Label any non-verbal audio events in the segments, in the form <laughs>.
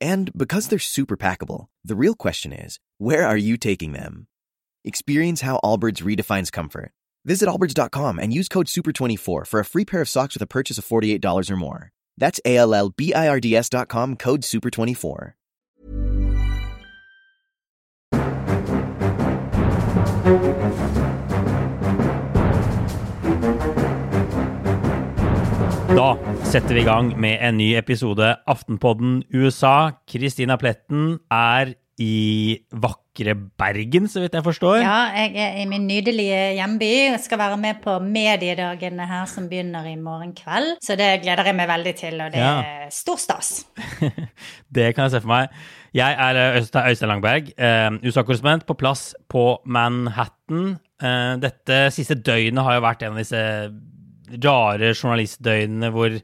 And because they're super packable, the real question is, where are you taking them? Experience how Allbirds redefines comfort. Visit allbirds.com and use code SUPER24 for a free pair of socks with a purchase of $48 or more. That's A-L-L-B-I-R-D-S dot com, code SUPER24. Da setter vi i gang med en ny episode Aftenpodden USA. Kristina Pletten er i vakre Bergen, så vidt jeg forstår. Ja, jeg er i min nydelige hjemby og skal være med på mediedagene her som begynner i morgen kveld. Så det gleder jeg meg veldig til, og det Ja. er stor stas. <laughs> Det kan jeg se for meg. Jeg er eh, Øystein Langberg, eh, USA-korrespondent på plass på Manhattan. Eh, dette siste døgnet har jo vært en av disse rare journalistdøgnene hvor,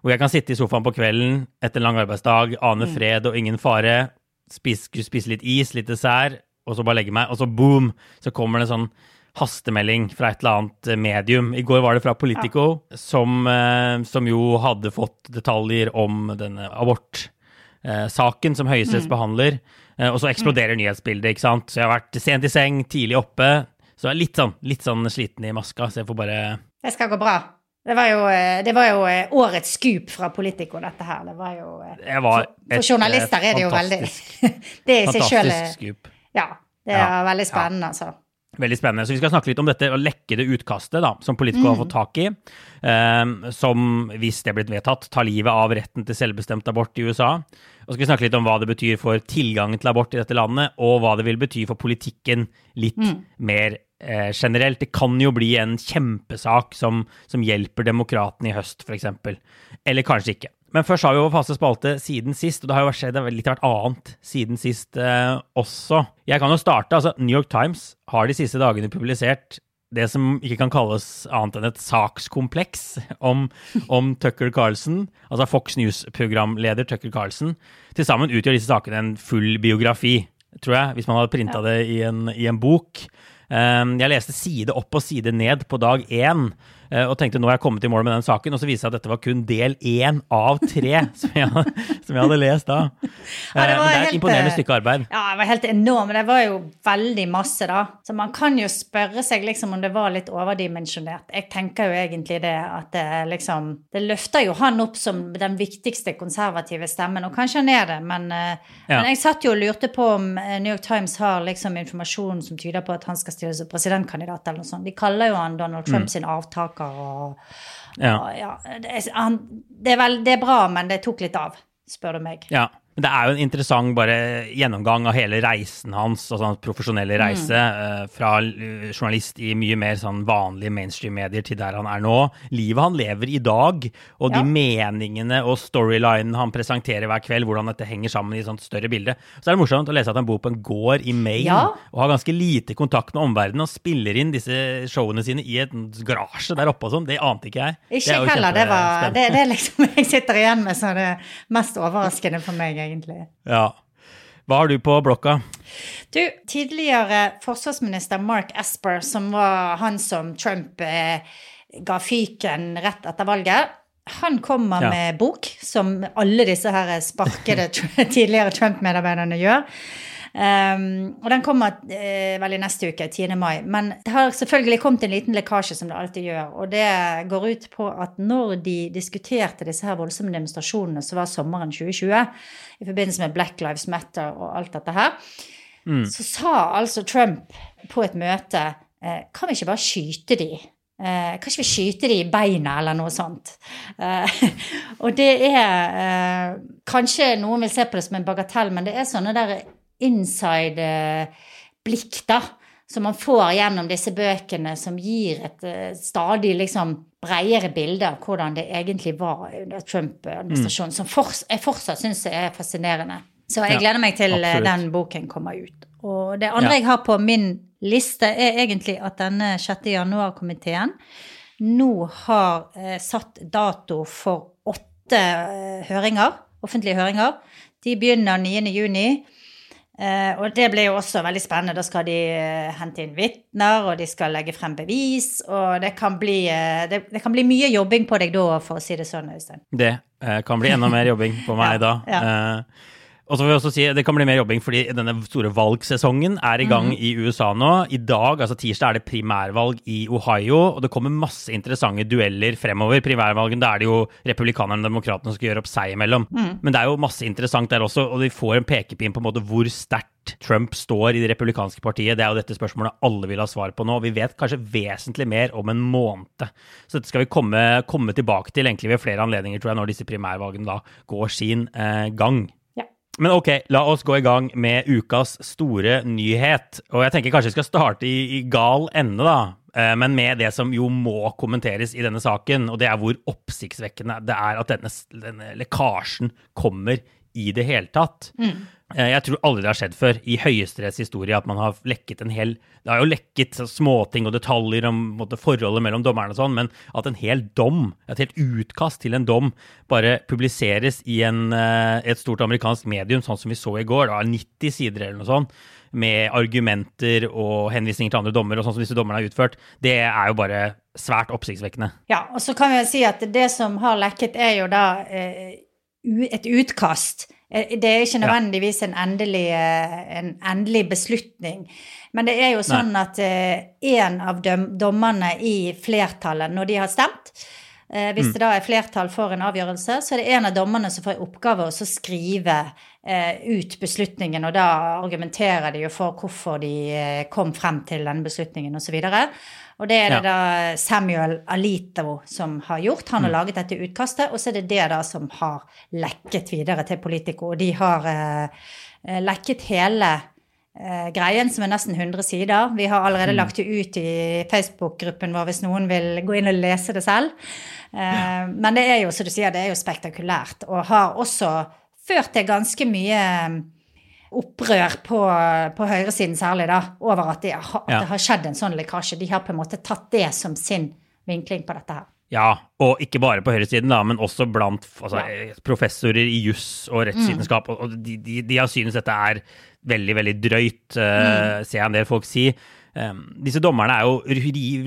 hvor jeg kan sitte i sofaen på kvelden etter en lang arbeidsdag, ane fred og ingen fare, spise, spise litt is, litt dessert, og så bare legge meg, og så boom, så kommer det en sånn hastemelding fra et eller annet eh, medium. I går var det fra Politico, som, eh, som jo hadde fått detaljer om denne abortsaken som Høyesterett behandler. Eh, og så eksploderer nyhetsbildet, ikke sant. Så jeg har vært sent i seng, tidlig oppe. Så jeg er litt sånn, litt sånn sliten i maska, så jeg får bare Det skal gå bra. Det var jo, eh, det var jo eh, årets skup fra Politico, dette her. Det var jo det var For, for journalister eh, er det jo veldig <laughs> Det i seg sjøl. Ja. Det er Ja. veldig spennende, altså. Veldig spennende. Så vi skal snakke litt om dette lekkede utkastet da, som Politico har fått tak i. Um, som, hvis det er blitt vedtatt, tar livet av retten til selvbestemt abort i USA. Og så skal vi snakke litt om hva det betyr for tilgangen til abort i dette landet, og hva det vil bety for politikken litt mer eh, generelt. Det kan jo bli en kjempesak som, som hjelper demokratene i høst, f.eks. Eller kanskje ikke. Men først har vi jo faste spalte siden sist, og det har jo skjedd litt av hvert annet siden sist eh, også. Jeg kan jo starte. altså New York Times har de siste dagene publisert det som ikke kan kalles annet enn et sakskompleks om, om Tucker Carlson, altså Fox News-programleder Tucker Carlson. Til sammen utgjør disse sakene en full biografi, tror jeg, hvis man hadde printa det i en, i en bok. Um, Jeg leste side opp og side ned på dag én og tenkte nå har jeg kommet i mål med den saken, og så viste det seg at dette var kun del én av tre <laughs> som jeg, som jeg hadde lest da. Ja, det Eh, Men det er et imponerende eh, stykke arbeid. Ja, det var helt enormt. Det var jo veldig masse, da. Så man kan jo spørre seg liksom om det var litt overdimensjonert. Jeg tenker jo egentlig det at det liksom Det løfter jo han opp som den viktigste konservative stemmen, og kanskje han er det, men, eh, Ja. men jeg satt jo og lurte på om eh, New York Times har liksom informasjon som tyder på at han skal stille som presidentkandidat eller noe sånt. De kaller jo han Donald Trump sin avtaker og Mm. Ja. ja, det, er, han, det, er vel, det er bra, men det tok litt av, spør du meg. Ja, men det er jo en interessant bare gjennomgang av hele reisen hans, altså hans profesjonelle reise, eh, fra eh, journalist i mye mer sånn vanlige mainstream-medier til der han er nå. Livet han lever i dag, og de meningene og storylinen han presenterer hver kveld, hvordan dette henger sammen i et sånt større bilde. Så er det morsomt å lese at han bor på en gård i Maine, Ja. og har ganske lite kontakt med omverdenen, og spiller inn disse showene sine i et garasje der oppe og sånn. Det ante ikke jeg. Ikke jo heller. Det, var, det, det er liksom <laughs> jeg sitter igjen med som det mest overraskende for meg. Egentlig. Ja. Hva har du på blokka? Du, tidligere forsvarsminister Mark Esper, som var han som Trump eh, ga fyken rett etter valget, han kommer Ja. med bok, som alle disse her sparkede <laughs> tidligere Trump-medarbeiderne gjør. Um, og den kommer uh, vel i neste uke, 10. mai. Men det har selvfølgelig kommet en liten lekkasje, som det alltid gjør. Og det går ut på at når de diskuterte disse her voldsomme demonstrasjonene som var sommeren 2020, i forbindelse med Black Lives Matter og alt dette her, så sa altså Trump på et møte uh, Kan vi ikke bare skyte de? Eh, kan ikke vi skyte de i beina, eller noe sånt? Eh, <laughs> og det er eh, Kanskje noen vil se på det som en bagatell, men det er sånne der inside-blikk, da. Som man får gjennom disse bøkene, som gir et eh, stadig liksom bredere bilde av hvordan det egentlig var under Trump-administrasjonen, som for, jeg fortsatt syns er fascinerende. Så jeg Ja, gleder meg til eh, absolutt. den boken kommer ut. Og det andre Ja. jeg har på min liste, er egentlig at denne 6. januar-komiteen nå har eh, satt dato for åtte eh, høringer, offentlige høringer. De begynner 9. juni. Eh, og det blir jo også veldig spennende. Da skal de eh, hente inn vitner, og de skal legge frem bevis. Og det kan bli, eh, det, det kan bli mye jobbing på deg da, for å si det sånn, Øystein. Det kan bli enda mer jobbing på meg <laughs> Ja, da. ja. Og så får vi også si Det kan bli mer jobbing fordi denne store valgsesongen er i gang mm. i USA nå. I dag, altså tirsdag, er det primærvalg i Ohio, og det kommer masse interessante dueller fremover. Primærvalgen, da er det jo republikanerne og demokratene som skal gjøre opp seg imellom. Mm. Men det er jo masse interessant der også, og de får en pekepinn på en måte hvor sterkt Trump står i det republikanske partiet. Det er jo dette spørsmålet alle vil ha svar på nå. Vi vet kanskje vesentlig mer om en måned. Så dette skal vi komme, komme tilbake til egentlig ved flere anledninger, tror jeg, når disse primærvalgene da går sin eh, gang. Men ok, la oss gå i gang med ukas store nyhet. Og jeg tenker kanskje vi skal starte i, i gal ende, da. Eh, Men med det som jo må kommenteres i denne saken, og det er hvor oppsiktsvekkende det er at denne, denne lekkasjen kommer i det hele tatt. Eh, Jeg tror aldri det har skjedd før i Høyesteretts historie at man har lekket en hel Det har jo lekket så småting og detaljer om på måte, forholdet mellom dommerne og sånn, men at en hel dom, et helt utkast til en dom, bare publiseres i en, eh, et stort amerikansk medium, sånn som vi så i går, da, 90 sider eller noe sånt, med argumenter og henvisninger til andre dommer og sånn som disse dommerne har utført, det er jo bare svært oppsiktsvekkende. Ja, og så kan vi si at det som har lekket, er jo da eh, et utkast. Eh, Det er ikke nødvendigvis en endelig, eh, en endelig beslutning. Men det er jo sånn at en av dommerne i flertallet, når de har stemt eh, Hvis det da er flertall for en avgjørelse, så er det en av dommerne som får i oppgave å skrive eh, ut beslutningen, og da argumenterer de jo for hvorfor de eh, kom frem til den beslutningen, osv. Og det er det da Samuel Alito som har gjort. Han har laget dette utkastet, og så er det det da som har lekket videre til Politico. Og de har eh, eh, lekket hele greien, som er nesten 100 sider. Vi har allerede lagt det ut i Facebook-gruppen vår hvis noen vil gå inn og lese det selv. Eh, Men det er jo, som du sier, det er jo spektakulært, og har også ført til ganske mye opprør på, på høyresiden særlig, da, over at de, har, at Ja. det har skjedd en sånn lekkasje. De har på en måte tatt det som sin vinkling på dette her. Ja, og ikke bare på høyresiden, da, men også blant altså, Ja. eh, professorer i juss og rettsvitenskap. Og, og de, de, de har synes dette er veldig, veldig drøyt, eh, ser jeg en del folk si. Disse dommerne er jo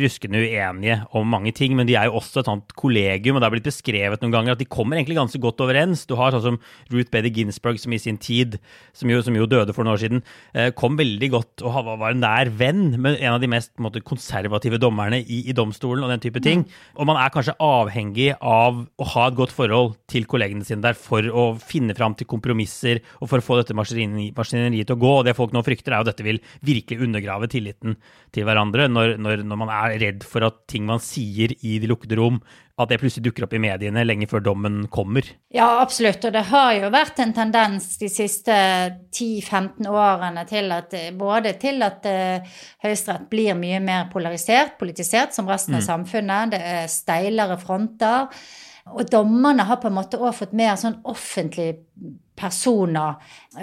ruskende uenige om mange ting, men de er jo også et sånt kollegium, og det har blitt beskrevet noen ganger at de kommer egentlig ganske godt overens. Du har sånn som Ruth Bader Ginsburg, som i sin tid, som jo, som jo døde for noen år siden, eh, kom veldig godt og var en nær venn med en av de mest måte, konservative dommerne i, i domstolen og den type ting. Og man er kanskje avhengig av å ha et godt forhold til kollegene sine der for å finne fram til kompromisser og for å få dette maskineriet til å gå. Og det folk nå frykter, er jo at dette vil virkelig undergrave tilliten til hverandre når, når, når man er redd for at ting man sier i de lukkede rom, at det plutselig dukker opp i mediene lenge før dommen kommer. Ja, absolutt. Og det har jo vært en tendens de siste 10-15 årene til at eh, både til at uh, Høyesterett blir mye mer polarisert, politisert, som resten av samfunnet. Det er steilere fronter. Og dommerne har på en måte òg fått mer sånn offentlig personer.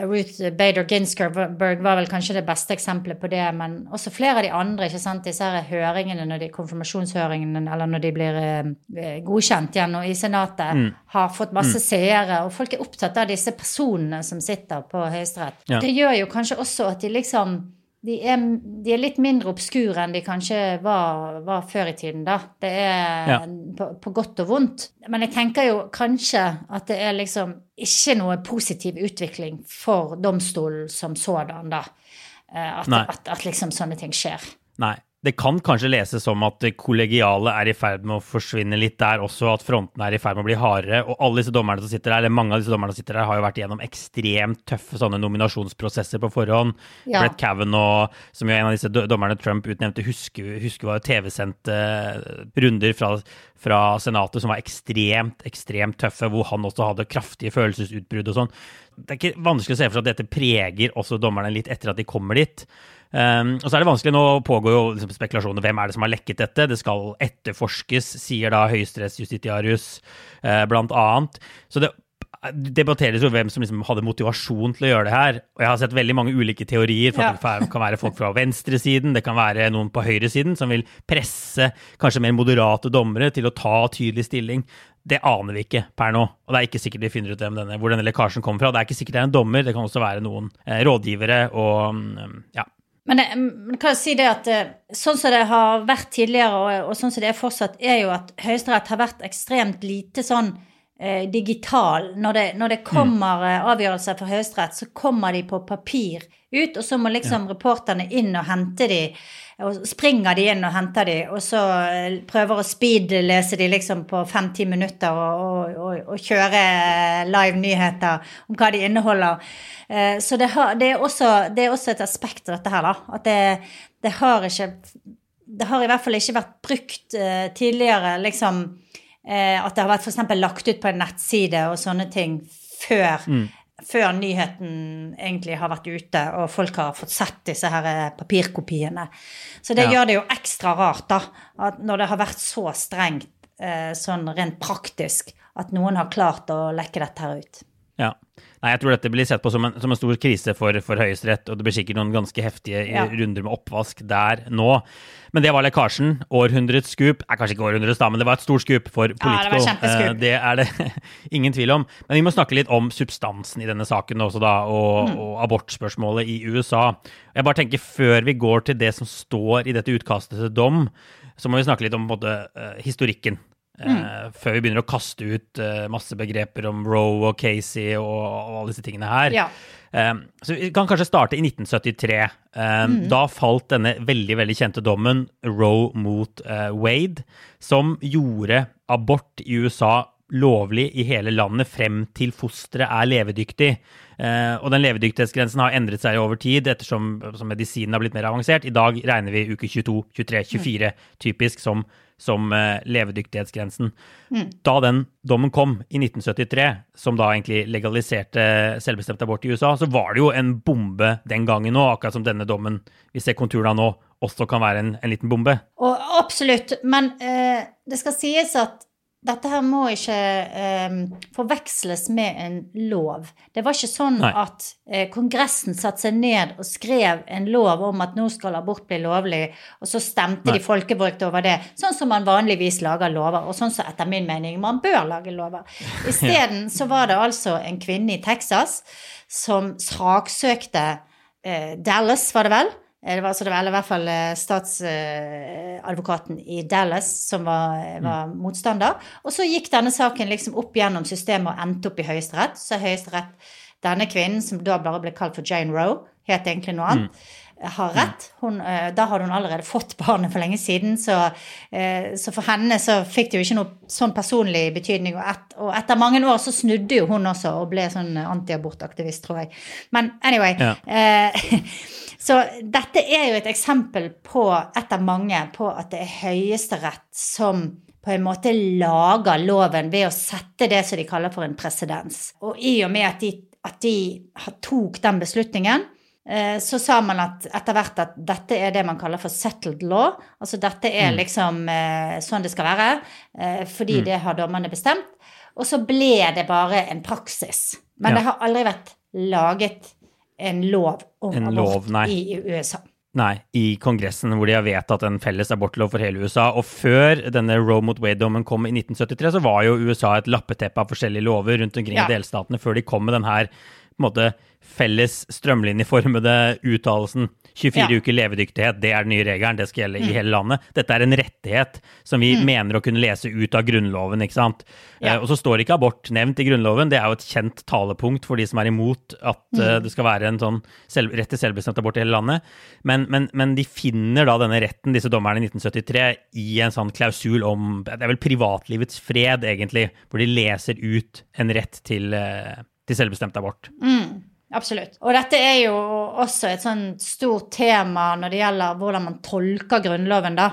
Ruth Bader Ginsburg var vel kanskje det beste eksempelet på det, men også flere av de andre. ikke sant, Disse her høringene, når de, konfirmasjonshøringene, eller når de blir eh, godkjent igjen og i Senatet, mm. har fått masse mm. seere. Og folk er opptatt av disse personene som sitter på Høyesterett. Ja. Det gjør jo kanskje også at de liksom de er, de er, litt mindre obskure enn de kanskje var, var, før i tiden, da. Det er ja. på, på, godt og vondt. Men jeg tenker jo kanskje at det er liksom ikke noe positiv utvikling for domstolen som sådan, da. Eh, at, at, at, liksom sånne ting skjer. Nei det kan kanskje leses som at det kollegiale er i ferd med å forsvinne litt der også, at frontene er i ferd med å bli hardere. Og alle disse dommerne som sitter der, eller mange av disse dommerne som sitter der, har jo vært gjennom ekstremt tøffe sånne nominasjonsprosesser på forhånd. Ja. Brett Kavanaugh, som jo er en av disse dommerne Trump utnevnte, husker, husker var TV-sendte runder fra, fra Senatet som var ekstremt, ekstremt tøffe, hvor han også hadde kraftige følelsesutbrudd og sånn. Det er ikke vanskelig å se for seg at dette preger også dommerne litt etter at de kommer dit. Um, og så er det vanskelig, Nå pågår jo liksom spekulasjoner. Hvem er det som har lekket dette? Det skal etterforskes, sier da høyesterettsjustitiarius uh, blant annet. Så det debatteres jo hvem som liksom hadde motivasjon til å gjøre det her. Og jeg har sett veldig mange ulike teorier. for ja. Det kan være folk fra venstresiden, det kan være noen på høyresiden som vil presse kanskje mer moderate dommere til å ta tydelig stilling. Det aner vi ikke per nå. Og det er ikke sikkert vi finner ut denne, hvor denne lekkasjen kommer fra. Det er ikke sikkert det er en dommer, det kan også være noen eh, rådgivere og mm, ja, men jeg kan si det at eh, sånn som det har vært tidligere, og, og sånn som det er fortsatt, er jo at Høyesterett har vært ekstremt lite sånn eh, digital. Når det, når det kommer mm. avgjørelser fra Høyesterett, så kommer de på papir ut, og så må liksom ja. reporterne inn og hente de, og springer de inn og henter de, og så eh, prøver å speedlese de liksom på fem-ti minutter og, og, og, kjøre live nyheter om hva de inneholder. Eh, så det, har, det, er også, det, er også, et aspekt av dette her, da. At det, det har ikke Det har i hvert fall ikke vært brukt tidligere, liksom At det har vært f.eks. lagt ut på en nettside og sånne ting før. Mm før nyheten egentlig har vært ute, og folk har fått sett disse her eh, papirkopiene. Så det ja. gjør det jo ekstra rart, da, at når det har vært så strengt eh, sånn rent praktisk, at noen har klart å lekke dette her ut. Ja. Nei, jeg tror dette blir sett på som en, som en stor krise for, for Høyesterett, og det blir sikkert noen ganske heftige ja. runder med oppvask der nå. Men det var lekkasjen. Århundrets skup er kanskje ikke århundrets, da, men det var et stort skup for Politico. Ja, det, var det er det <laughs> ingen tvil om. Men vi må snakke litt om substansen i denne saken også, da, og, mm. og abortspørsmålet i USA. Jeg bare tenker, før vi går til det som står i dette utkastet til dom, så må vi snakke litt om både, uh, historikken Mm. Uh, før vi begynner å kaste ut uh, masse begreper om Roe og Casey og, og alle disse tingene her. Ja. Um, så Vi kan kanskje starte i 1973. Um, mm. Da falt denne veldig veldig kjente dommen, Roe mot Wade, som gjorde abort i USA lovlig i hele landet frem til fosteret er levedyktig. Uh, og den levedyktighetsgrensen har endret seg over tid ettersom medisinen har blitt mer avansert. I dag regner vi uke 22, 23, 24 mm. typisk som som eh, levedyktighetsgrensen. Mm. Da den dommen kom i 1973, som da egentlig legaliserte selvbestemt abort i USA, så var det jo en bombe den gangen òg, akkurat som denne dommen vi ser konturene av nå, også kan være en, en liten bombe. Og absolutt, men eh, det skal sies at dette her må ikke eh, forveksles med en lov. Det var ikke sånn Nei. at eh, Kongressen satte seg ned og skrev en lov om at nå skal abort bli lovlig, og så stemte Nei. de folkevalgte over det. Sånn som man vanligvis lager lover, og sånn som etter min mening man bør lage lover. <laughs> Isteden ja. så var det altså en kvinne i Texas som saksøkte eh, Dallas, var det vel? Eh, det var, det var i hvert fall eh, statsadvokaten i Dallas som var, mm. var mm. motstander. Og så gikk denne saken liksom opp gjennom systemet og endte opp i Høyesterett. Så Høyesterett, denne kvinnen, som da bare ble kalt for Jane Roe, het egentlig noe annet, mm. har rett. Hun, eh, da hadde hun allerede fått barnet for lenge siden, så, så, for henne så fikk det jo ikke noe sånn personlig betydning. Og, et, og etter mange år så snudde jo hun også og ble sånn antiabortaktivist, tror jeg. Men anyway. Ja. Eh, <laughs> Så dette er jo et eksempel på, et av mange, på at det er Høyesterett som på en måte lager loven ved å sette det som de kaller for en presedens. Og i og med at de, at de tok den beslutningen, eh, så sa man at etter hvert at dette er det man kaller for settled law. Altså dette er mm. liksom eh, sånn det skal være, eh, fordi mm. det har dommerne bestemt. Og så ble det bare en praksis Men Ja. det har aldri vært laget en lov om En abort lov, i USA. Nei, i Kongressen, hvor de har vedtatt en felles abortlov for hele USA. Og før denne Roe mot Wade-dommen kom i 1973, så var jo USA et lappeteppe av forskjellige lover rundt omkring Ja. i delstatene, før de kom med den her på en måte felles strømlinjeformede uttalelsen 24 Ja. uker levedyktighet, det er den nye regelen, det skal gjelde i hele landet. Dette er en rettighet som vi mener å kunne lese ut av Grunnloven, ikke sant. Ja. Eh, og så står ikke abort nevnt i Grunnloven, det er jo et kjent talepunkt for de som er imot at uh, det skal være en sånn selv, rett til selvbestemt abort i hele landet. Men, men, men de finner da denne retten, disse dommerne i 1973, i en sånn klausul om Det er vel privatlivets fred, egentlig, hvor de leser ut en rett til, eh, til selvbestemt abort. Absolutt. Og dette er jo også et sånn stort tema når det gjelder hvordan man tolker Grunnloven, da.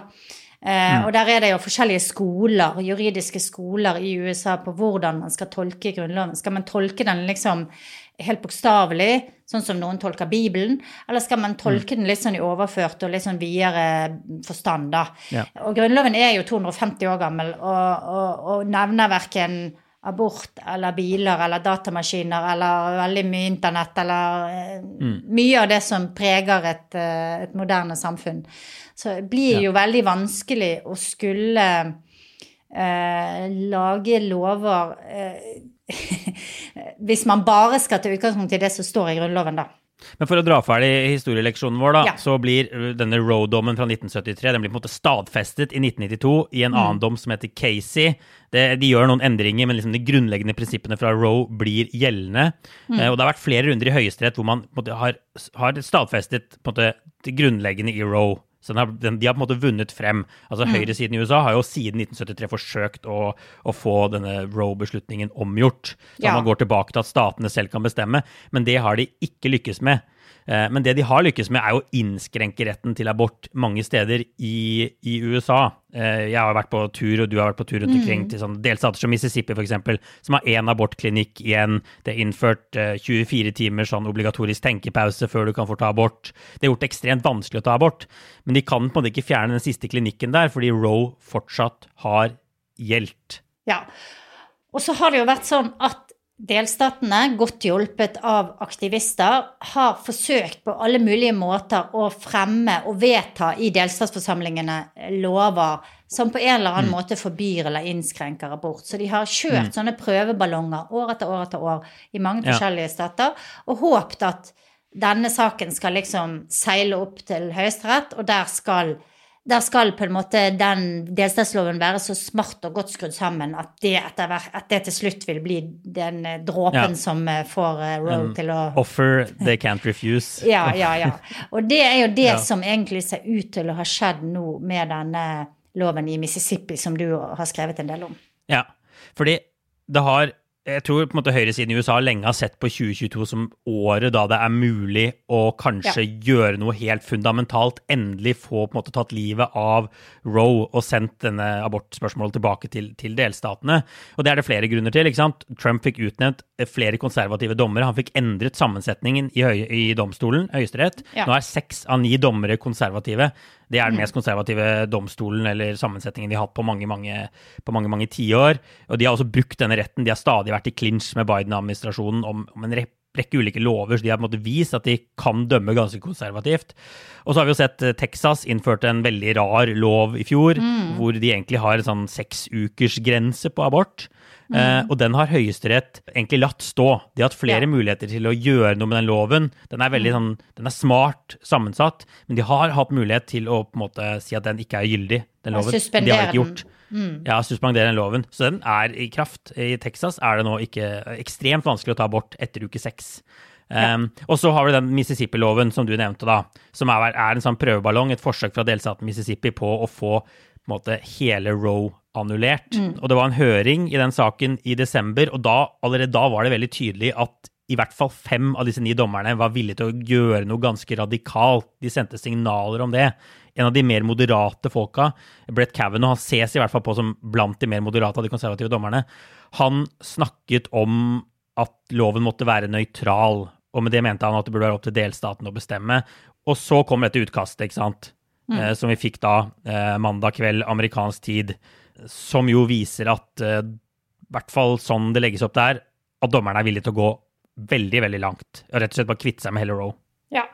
Eh, Og der er det jo forskjellige skoler, juridiske skoler i USA på hvordan man skal tolke Grunnloven. Skal man tolke den liksom helt bokstavelig, sånn som noen tolker Bibelen, eller skal man tolke den litt sånn i overført og litt sånn videre forstand, da? Ja. Og Grunnloven er jo 250 år gammel og, og, og nevner verken abort eller biler eller datamaskiner eller veldig mye internett eller mm. mye av det som preger et, eh, et moderne samfunn. Så det blir jo veldig vanskelig å skulle eh, lage lover eh, <laughs> hvis man bare skal ta utgangspunkt i det som står i Grunnloven, da. Men for å dra ferdig historieleksjonen vår, da, Ja. så blir uh, denne Roe-dommen fra 1973 den blir på en måte stadfestet i 1992 i en annen dom som heter Casey. Det, de gjør noen endringer, men liksom de grunnleggende prinsippene fra Roe blir gjeldende. Eh, og det har vært flere runder i Høyesterett hvor man måte, har, har stadfestet måte, det grunnleggende i Roe. Så den har, den, de har på en måte vunnet frem. Altså Høyresiden i USA har jo siden 1973 forsøkt å, å få denne Roe-beslutningen omgjort. Så Ja. man går tilbake til at statene selv kan bestemme. Men det har de ikke lykkes med. Eh, Men det de har lykkes med, er å innskrenke retten til abort mange steder i, i USA. Eh, Jeg har vært på tur, og du har vært på tur rundt omkring til sånne delstater som Mississippi, f.eks., som har én abortklinikk igjen. Det er innført eh, 24 timer sånn obligatorisk tenkepause før du kan få ta abort. Det er gjort ekstremt vanskelig å ta abort, men de kan på en måte ikke fjerne den siste klinikken der, fordi Roe fortsatt har gjeldt. Ja. Og så har det jo vært sånn at delstatene, godt hjulpet av aktivister, har forsøkt på alle mulige måter å fremme og vedta i delstatsforsamlingene lover som på en eller annen måte forbyr eller innskrenker abort. Så de har kjørt sånne prøveballonger år etter år etter år i mange Ja. forskjellige stater og håpet at denne saken skal liksom seile opp til Høyesterett, og der skal der skal på en måte den delstatsloven være så smart og godt skrudd sammen at det, hvert, at det til slutt vil bli den eh, dråpen Ja. som eh, får eh, Roe um, til å Offer they can't refuse. <laughs> Ja, ja, ja. Og det er jo det Ja. som egentlig ser ut til å ha skjedd nå med denne loven i Mississippi, som du har skrevet en del om. Ja, fordi det har jeg tror på en måte høyresiden i USA lenge har sett på 2022 som året da det er mulig å kanskje gjøre noe helt fundamentalt. Endelig få på en måte tatt livet av Roe og sendt denne abortspørsmålet tilbake til, til delstatene. Og det er det flere grunner til. ikke sant? Trump fikk utnevnt flere konservative dommere. Han fikk endret sammensetningen i, høy, i domstolen, Høyesterett. Ja. Nå er seks av ni dommere konservative. Det er den mest konservative domstolen eller sammensetningen de har hatt på mange mange, på mange, mange tiår. Og de har også brukt denne retten. De har stadig vært i clinch med Biden-administrasjonen om, om en rekke ulike lover, så de har på en måte vist at de kan dømme ganske konservativt. Og så har vi jo sett eh, Texas innførte en veldig rar lov i fjor, hvor de egentlig har en sånn seksukersgrense på abort. Eh, og den har Høyesterett egentlig latt stå. De har hatt flere Ja. muligheter til å gjøre noe med den loven. Den er veldig sånn, den er smart sammensatt, men de har hatt mulighet til å på en måte si at den ikke er gyldig, den loven. Men de har ikke gjort. Ja, suspendere den loven. Så den er i kraft. I Texas er det nå ikke ekstremt vanskelig å ta abort etter uke seks. Um, og så har vi den Mississippi-loven som du nevnte, da, som er, er en sånn prøveballong, et forsøk fra delstaten Mississippi på å få på måte, hele Roe annullert. Og det var en høring i den saken i desember, og da, allerede da var det veldig tydelig at i hvert fall fem av disse ni dommerne var villige til å gjøre noe ganske radikalt. De sendte signaler om det. En av de mer moderate folka, Brett Kavanaugh, han ses i hvert fall på som blant de mer moderate av de konservative dommerne, han snakket om at loven måtte være nøytral, og med det mente han at det burde være opp til delstaten å bestemme. Og så kom dette utkastet, ikke sant, eh, som vi fikk da eh, mandag kveld amerikansk tid, som jo viser at eh, i hvert fall sånn det legges opp der, at dommerne er villige til å gå veldig, veldig langt. Og rett og slett bare kvitte seg med hele Roe. Ja.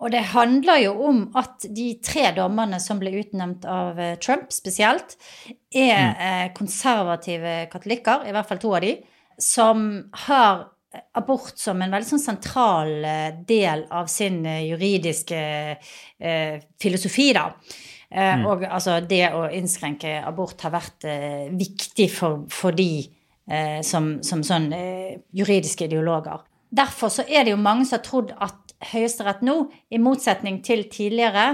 Og det handler jo om at de tre dommerne som ble utnevnt av eh, Trump spesielt, er mm. konservative katolikker, i hvert fall to av de, som har abort som en veldig sånn sentral del av sin juridiske eh, filosofi, da. Eh, mm. Og altså det å innskrenke abort har vært eh, viktig for, for de eh, som, som sånn juridiske ideologer. Derfor så er det jo mange som har trodd at Høyesterett nå, i motsetning til tidligere,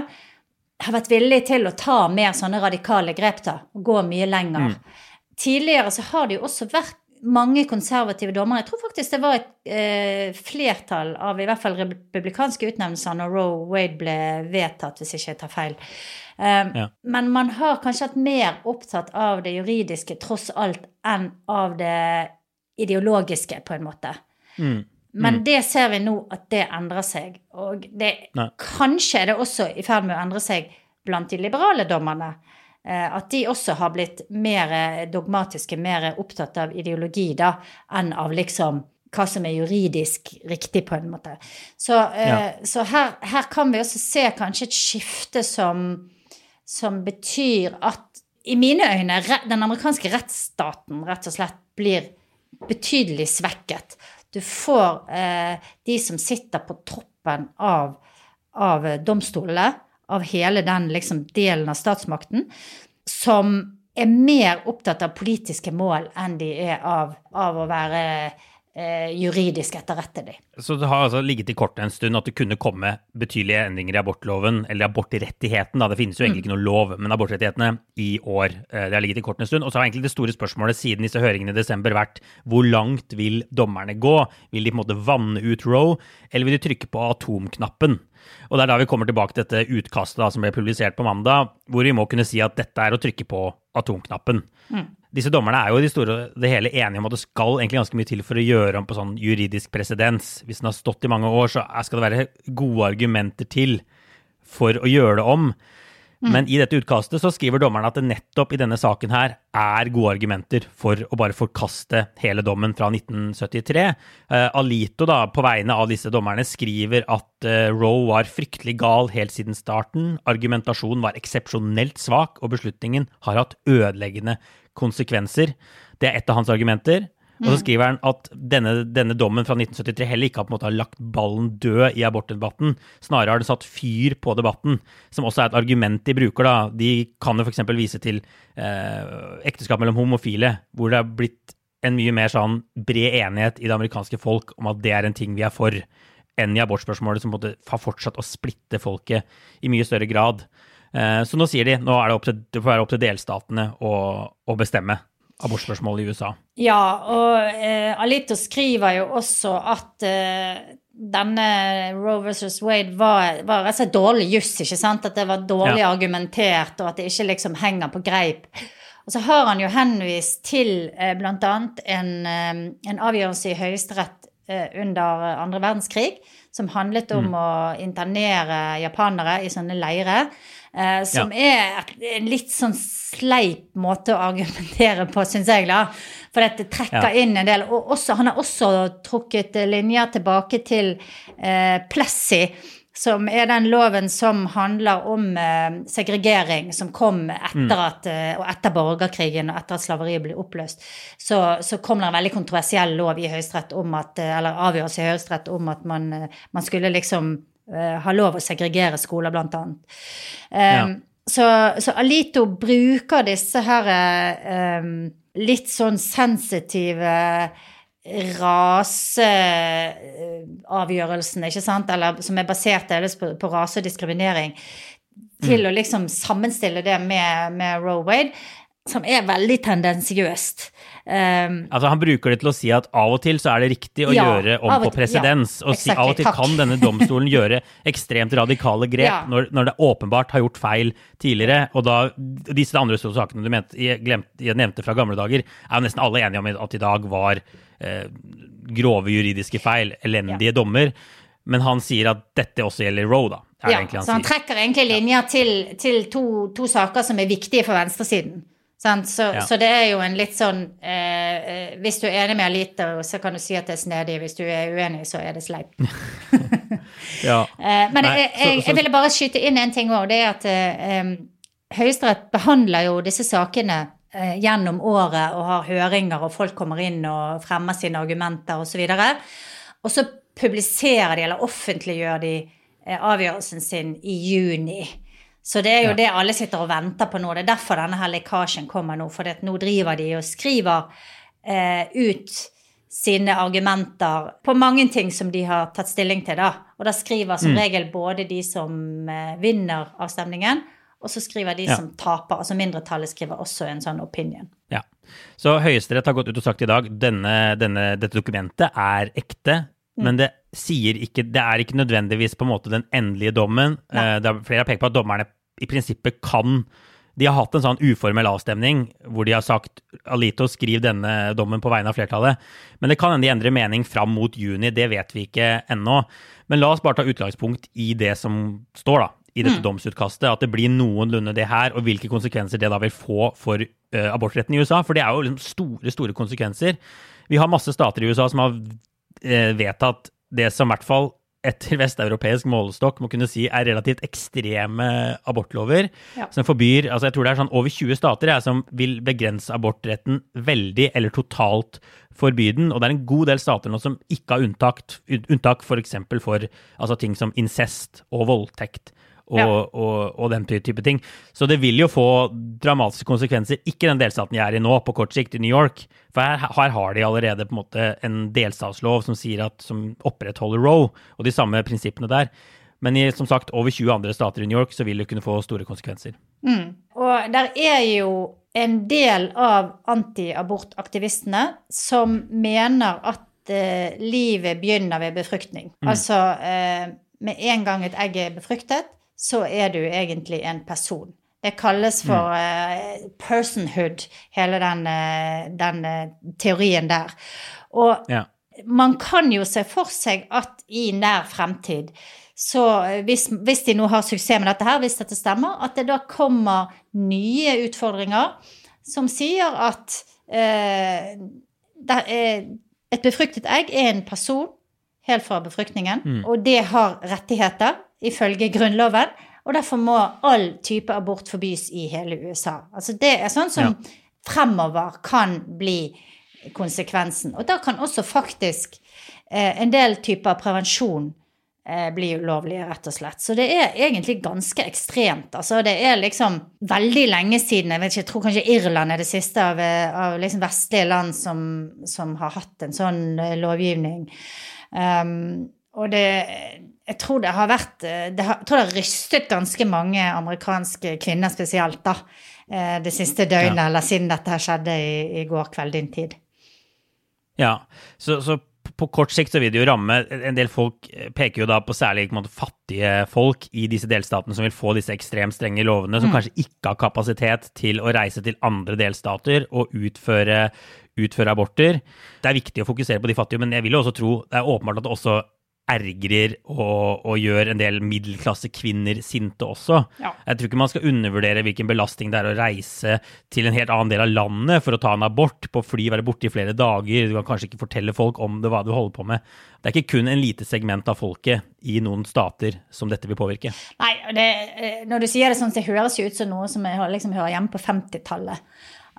har vært villig til å ta mer sånne radikale grep, da, og gå mye lenger. Mm. Tidligere så har det jo også vært mange konservative dommere. Jeg tror faktisk det var et eh, flertall av i hvert fall republikanske utnevnelser når Roe Wade ble vedtatt, hvis ikke jeg tar feil. Um, ja. Men man har kanskje vært mer opptatt av det juridiske tross alt enn av det ideologiske, på en måte. Mm. Men mm. det ser vi nå at det endrer seg. Og det, kanskje er det også i ferd med å endre seg blant de liberale dommerne. Eh, at de også har blitt mer dogmatiske, mer opptatt av ideologi da, enn av liksom hva som er juridisk riktig, på en måte. Så, eh, ja. så her, her, kan vi også se kanskje et skifte som, som betyr at i mine øyne den amerikanske rettsstaten rett og slett blir betydelig svekket. Du får eh, de som sitter på toppen av, av domstolene, av hele den liksom, delen av statsmakten, som er mer opptatt av politiske mål enn de er av, av å være eh, juridisk etterrettelig. Så det har altså ligget i kortet en stund at det kunne komme betydelige endringer i abortloven, eller abortrettigheten, da. Det finnes jo egentlig ikke noe lov, men abortrettighetene i år. Eh, det har ligget i kortet en stund. Og så har egentlig det store spørsmålet siden disse høringene i desember vært hvor langt vil dommerne gå? Vil de på en måte vanne ut Roe, eller vil de trykke på atomknappen? Og det er da vi kommer tilbake til dette utkastet da, som ble publisert på mandag, hvor vi må kunne si at dette er å trykke på atomknappen. Mm. Disse dommerne er jo de store, det hele enige om at det skal egentlig ganske mye til for å gjøre om på sånn juridisk presedens. Hvis den har stått i mange år, så skal det være gode argumenter til for å gjøre det om. Mm. Men i dette utkastet så skriver dommerne at det nettopp i denne saken her er gode argumenter for å bare forkaste hele dommen fra 1973. Uh, Alito, da, på vegne av disse dommerne, skriver at uh, Roe var fryktelig gal helt siden starten. Argumentasjonen var eksepsjonelt svak, og beslutningen har hatt ødeleggende konsekvenser. Det er et av hans argumenter. Og så mm. skriver han at denne, denne, dommen fra 1973 heller ikke har, på en måte, lagt ballen død i abortdebatten. Snarere har det satt fyr på debatten, som også er et argument de bruker. da. De kan jo f.eks. vise til eh, ekteskap mellom homofile, hvor det er blitt en mye mer sånn bred enighet i det amerikanske folk om at det er en ting vi er for, enn i abortspørsmålet, som måte, har fortsatt å splitte folket i mye større grad. Eh, så nå sier de nå er det, opp til, det får være opp til delstatene å, å bestemme abortspørsmål i USA. Ja, og eh, Alito skriver jo også at eh, denne Roe versus Wade var, var rett og slett dårlig juss, ikke sant? At det var dårlig ja. argumentert, og at det ikke liksom henger på greip. Og så har han jo henvist til eh, bl.a. En, eh, en avgjørelse i Høyesterett eh, under andre verdenskrig som handlet om mm. å internere japanere i sånne leirer. Eh, som ja. er en litt sånn sleip måte å argumentere på, syns jeg. da. For dette trekker ja. inn en del. Og også, han har også trukket linjer tilbake til eh, Plessy, som er den loven som handler om eh, segregering, som kom etter mm. at, eh, og etter borgerkrigen og etter at slaveriet ble oppløst. Så, så kom det en veldig kontroversiell lov i Høyesterett om at, eh, eller avgjørelse i Høyesterett om at man, eh, man skulle liksom eh, ha lov å segregere skoler, blant annet. Um, ja. så, så, Alito bruker disse her um, litt sånn sensitive raseavgjørelsene, ikke sant, eller som er basert delvis på, på rase og diskriminering, til mm. å liksom sammenstille det med, med Roe Wade, som er veldig tendensiøst. Um, altså Han bruker det til å si at av og til så er det riktig å ja, gjøre om på presedens. Ja, og si av og til takk. kan denne domstolen <laughs> gjøre ekstremt radikale grep ja. når, når, det åpenbart har gjort feil tidligere. Og da disse andre sakene du mente, jeg, glemte, jeg nevnte fra gamle dager, er jo nesten alle enige om at i dag var eh, grove juridiske feil, elendige dommer. Men han sier at dette også gjelder Roe, da. ja, han så han sier. trekker egentlig linjer til, til to, to, saker som er viktige for venstresiden. Sant? Så, Ja. så det er jo en litt sånn eh, eh, Hvis du er enig med Alita, så kan du si at det er snedig. Hvis du er uenig, så er det sleipt. <laughs> Ja. <laughs> Eh, men Nei, jeg, jeg, jeg ville bare skyte inn en ting òg. Det er at eh, Høyesterett behandler jo disse sakene eh, gjennom året og har høringer, og folk kommer inn og fremmer sine argumenter osv. Og, og så publiserer de, eller offentliggjør de, eh, avgjørelsen sin i juni. Så det er jo Ja. det alle sitter og venter på nå. Det er derfor denne her lekkasjen kommer nå. For nå driver de og skriver eh, ut sine argumenter på mange ting som de har tatt stilling til, da. Og da skriver som regel både de som eh, vinner avstemningen, og så skriver de Ja. som taper. Altså mindretallet skriver også en sånn opinion. Ja. Så Høyesterett har gått ut og sagt i dag denne, denne, dette dokumentet er ekte, Mm. men det ikke Det er ikke nødvendigvis på en måte den endelige dommen. Eh, Det er flere har pekt på at dommerne i prinsippet kan De har hatt en sånn uformell avstemning hvor de har sagt Alito, skriv denne dommen på vegne av flertallet. Men det kan hende de endrer mening fram mot juni, det vet vi ikke ennå. Men la oss bare ta utgangspunkt i det som står da, i dette domsutkastet. At det blir noenlunde det her, og hvilke konsekvenser det da vil få for uh, abortretten i USA. For det er jo liksom store, store konsekvenser. Vi har masse stater i USA som har uh, vedtatt det som i hvert fall etter <laughs> vesteuropeisk målestokk må kunne si er relativt ekstreme abortlover. Ja. Som forbyr altså Jeg tror det er sånn over 20 stater jeg, som vil begrense abortretten veldig eller totalt forby den. Og det er en god del stater nå som ikke har unntak, unntak f.eks. For, for altså ting som incest og voldtekt. Og, Ja. og, og den type ting. Så det vil jo få dramatiske konsekvenser. Ikke den delstaten jeg er i nå, på kort sikt, i New York. For her, her har de allerede på en måte en delstatslov som at, som opprettholder Roe, og de samme prinsippene der. Men i som sagt, over 20 andre stater i New York så vil det kunne få store konsekvenser. Og der er jo en del av antiabortaktivistene som mener at eh, livet begynner ved befruktning. Altså eh, med en gang et egg er befruktet, så er du egentlig en person. Det kalles for uh, personhood, hele den, eh, den eh, teorien der. Og Ja. man kan jo se for seg at i nær fremtid, så hvis, hvis de nå har suksess med dette her, hvis dette stemmer, at det da kommer nye utfordringer som sier at uh, et befruktet egg er en person helt fra befruktningen, og det har rettigheter ifølge Grunnloven. Og derfor må all type abort forbys i hele USA. Altså det er sånn som fremover kan bli konsekvensen. Og da kan også faktisk eh, en del typer prevensjon eh, bli ulovlige, rett og slett. Så det er egentlig ganske ekstremt. Altså det er liksom veldig lenge siden, jeg vet ikke, jeg tror kanskje Irland er det siste av, eh, av liksom vestlige land som, som har hatt en sånn eh, lovgivning. Um, og det Jeg tror det har vært eh, det har, tror det har rystet ganske mange amerikanske kvinner spesielt, da. eh, Det siste døgnet, eller siden dette her skjedde i, i går kveld din tid. Ja, så, så på kort sikt så vil det jo ramme En del folk peker jo da på særlig på måte, fattige folk i disse delstatene som vil få disse ekstremt strenge lovene, som kanskje ikke har kapasitet til å reise til andre delstater og utføre, utføre aborter. Det er viktig å fokusere på de fattige, men jeg vil jo også tro det er åpenbart at det også ergrer og, og gjør en del middelklassekvinner sinte også. Ja. Jeg tror ikke man skal undervurdere hvilken belastning det er å reise til en helt annen del av landet for å ta en abort, på fly, være borte i flere dager, du kan kanskje ikke fortelle folk om det, hva du holder på med. Det er ikke kun en lite segment av folket i noen stater som dette vil påvirke. Nei, det, eh, når du sier det sånn, så høres jo ut som noe som jeg liksom hører hjemme på 50-tallet.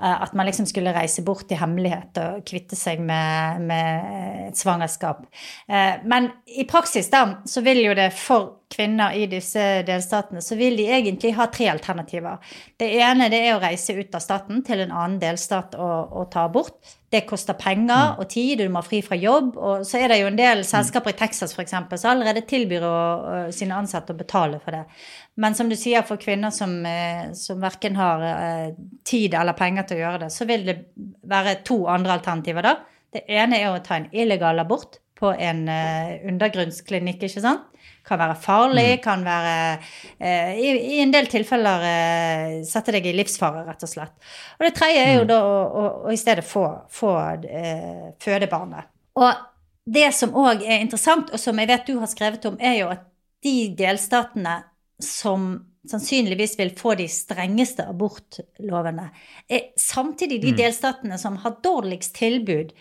Eh, At man liksom skulle reise bort i hemmelighet og kvitte seg med, med et svangerskap. Eh, Men i praksis da, så vil jo det for kvinner i disse delstatene, så vil de egentlig ha tre alternativer. Det ene det er å reise ut av staten til en annen delstat og, og ta abort. Det koster penger og tid, og du må ha fri fra jobb. Og så er det jo en del selskaper i Texas eksempel, som allerede tilbyr å, å, sine ansatte å betale for det. Men som du sier, for kvinner som, eh, som verken har eh, tid eller penger til å gjøre det, så vil det være to andre alternativer da. Det ene er å ta en illegal abort på en eh, undergrunnsklinikk, ikke sant? Kan være farlig, kan være eh, i, I en del tilfeller eh, sette deg i livsfare, rett og slett. Og det tredje er jo da å, å, å i stedet få, få eh, føde barnet. Og det som òg er interessant, og som jeg vet du har skrevet om, er jo at de delstatene som sannsynligvis vil få de strengeste abortlovene, er samtidig de delstatene som har dårligst tilbud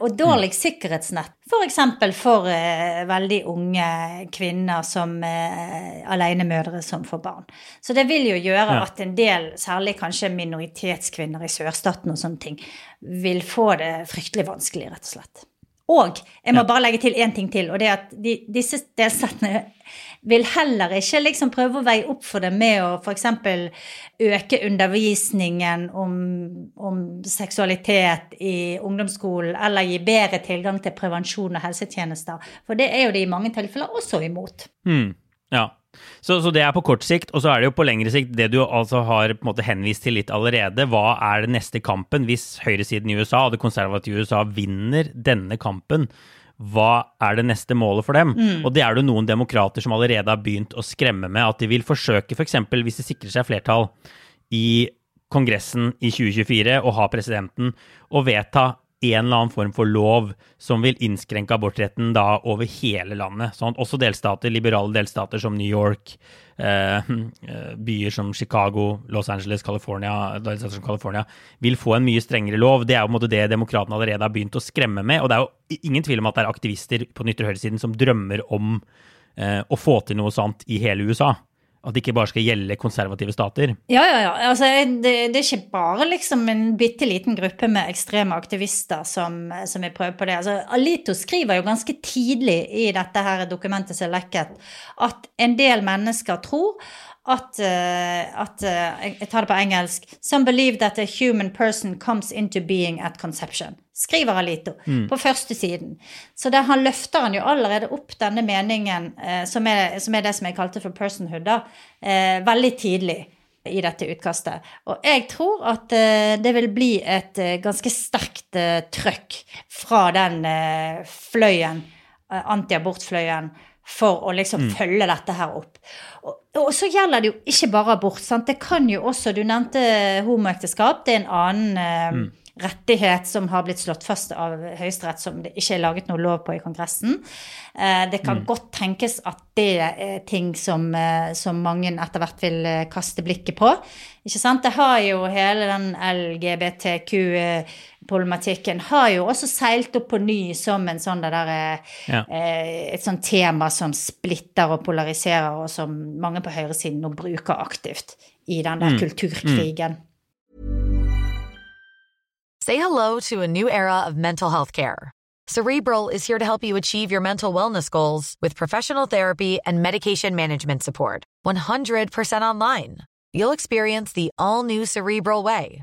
og dårlig sikkerhetsnett. F.eks. For, for uh, veldig unge kvinner som uh, alenemødre som får barn. Så det vil jo gjøre Ja. at en del, særlig kanskje minoritetskvinner i sørstaten og sånne ting, vil få det fryktelig vanskelig, rett og slett. Og jeg må bare legge til én ting til, og det er at de, disse delstatene vil heller ikke liksom prøve å veie opp for det med å f.eks. øke undervisningen om, om seksualitet i ungdomsskolen, eller gi bedre tilgang til prevensjon og helsetjenester. For det er jo de i mange tilfeller også imot. Mm, ja. Så, så det er på kort sikt, og så er det jo på lengre sikt det du altså har på en måte henvist til litt allerede. Hva er den neste kampen hvis høyresiden i USA og det konservative USA vinner denne kampen? Hva er det neste målet for dem? Og det er det noen demokrater som allerede har begynt å skremme med at de vil forsøke, f.eks. For hvis de sikrer seg flertall i Kongressen i 2024 og ha presidenten, å vedta en eller annen form for lov som vil innskrenke abortretten da over hele landet. Sånn også delstater, liberale delstater som New York, eh, eh, byer som Chicago, Los Angeles, California, vil få en mye strengere lov. Det er jo på en måte det demokratene allerede har begynt å skremme med. Og det er jo ingen tvil om at det er aktivister på den ytre høyresiden som drømmer om eh, å få til noe sånt i hele USA. At det ikke bare skal gjelde konservative stater. Ja, ja, ja. Altså, det, det er ikke bare liksom en bitte liten gruppe med ekstreme aktivister som, som vil prøve på det. Altså, Alito skriver jo ganske tidlig i dette her dokumentet som er lekket, at en del mennesker tror at, eh, at eh, Jeg tar det på engelsk. Some believe that a human person comes into being at conception. Skriver Alito på første siden. Så der han løfter han jo allerede opp denne meningen, eh, som, er, som er det som jeg kalte for personhood, da, eh, veldig tidlig i dette utkastet. Og jeg tror at uh, det vil bli et uh, ganske sterkt uh, trøkk fra den fløyen, antiabortfløyen, for å liksom følge dette her opp. Og, og så gjelder det jo ikke bare abort. sant? Det kan jo også Du nevnte homoekteskap. Det er en annen eh, rettighet som har blitt slått fast av Høyesterett, som det ikke er laget noe lov på i Kongressen. Eh, det kan godt tenkes at det er ting som, eh, som mange etter hvert vil eh, kaste blikket på. Ikke sant? Det har jo hele den LGBTQ-problematikken har jo også seilt opp på ny som en sånn det der, eh, Ja. eh, et sånt tema som splitter og polariserer, og som mange på høyresiden nå bruker aktivt i den der kulturkrigen. Say hello to a new era of mental health care. Cerebral is here to help you achieve your mental wellness goals with professional therapy and medication management support. 100% online. You'll experience the all new Cerebral Way,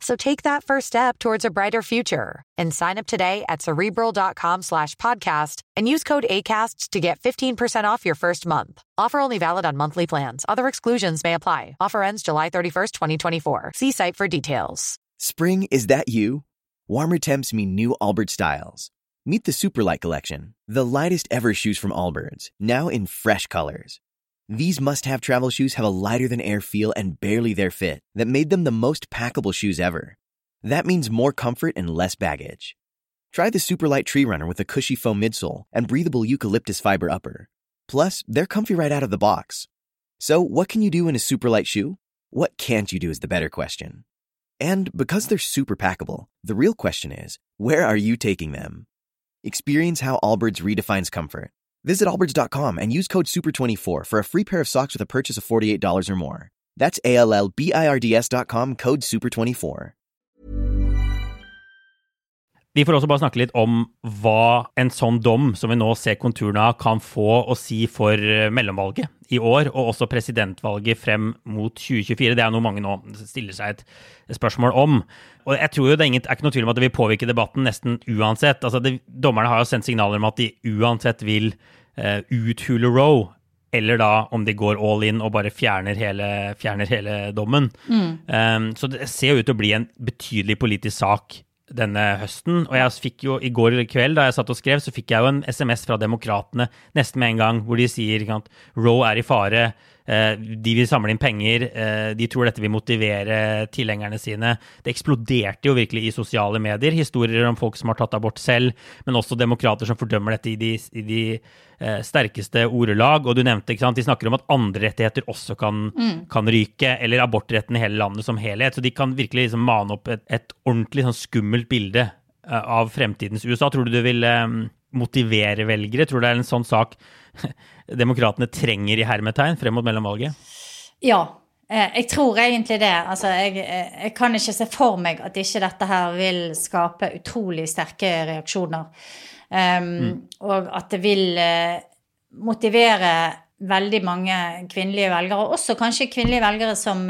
So take that first step towards a brighter future and sign up today at cerebral.com slash podcast and use code ACAST to get 15% off your first month. Offer only valid on monthly plans. Other exclusions may apply. Offer ends July 31st, 2024. See site for details. Spring, is that you? Warmer temps mean new Allbirds styles. Meet the Superlight Collection, the lightest ever shoes from Allbirds, now in fresh colors. These must have travel shoes have a lighter than air feel and barely their fit that made them the most packable shoes ever. That means more comfort and less baggage. Try the Superlight Tree Runner with a cushy foam midsole and breathable eucalyptus fiber upper. Plus, they're comfy right out of the box. So, what can you do in a Superlight shoe? What can't you do is the better question. And because they're super packable, the real question is, where are you taking them? Experience how Allbirds redefines comfort. Visit allbirds.com and use code SUPER24 for a free pair of socks with a purchase of $48 or more. That's A L L B I R D S.com code SUPER24. Vi får også bare snakke litt om hva en sånn dom som vi nå ser konturene av, kan få å si for eh, mellomvalget i år, og også presidentvalget frem mot 2024. Det er noe mange nå stiller seg et spørsmål om. Og jeg tror jo det er, ingen, er ikke noe tvil om at det vil påvirke debatten nesten uansett. Altså det, dommerne har jo sendt signaler om at de uansett vil uthule Roe eller da om de går all in og bare fjerner hele, fjerner hele dommen. Um, så det ser jo ut til å bli en betydelig politisk sak denne høsten. Og jeg fikk jo i går kveld, da jeg satt og skrev, så fikk jeg jo en SMS fra Demokratene nesten med en gang, hvor de sier at Roe er i fare. Eh, De vil samle inn penger. eh, De tror dette vil motivere tilhengerne sine. Det eksploderte jo virkelig i sosiale medier. Historier om folk som har tatt abort selv, men også demokrater som fordømmer dette i de, i de eh, sterkeste ordelag. Og du nevnte, ikke sant, de snakker om at andre rettigheter også kan, kan ryke, eller abortretten i hele landet som helhet. Så de kan virkelig liksom mane opp et, et ordentlig sånn skummelt bilde av fremtidens USA. Tror du det vil motivere velgere? Tror du det er en sånn sak <laughs> demokratene trenger i hermetegn frem mot mellomvalget? Ja. eh, Jeg tror egentlig det. Altså, jeg, eh, jeg kan ikke se for meg at ikke dette her vil skape utrolig sterke reaksjoner. Um, Og at det vil eh, motivere veldig mange kvinnelige velgere, også kanskje kvinnelige velgere som,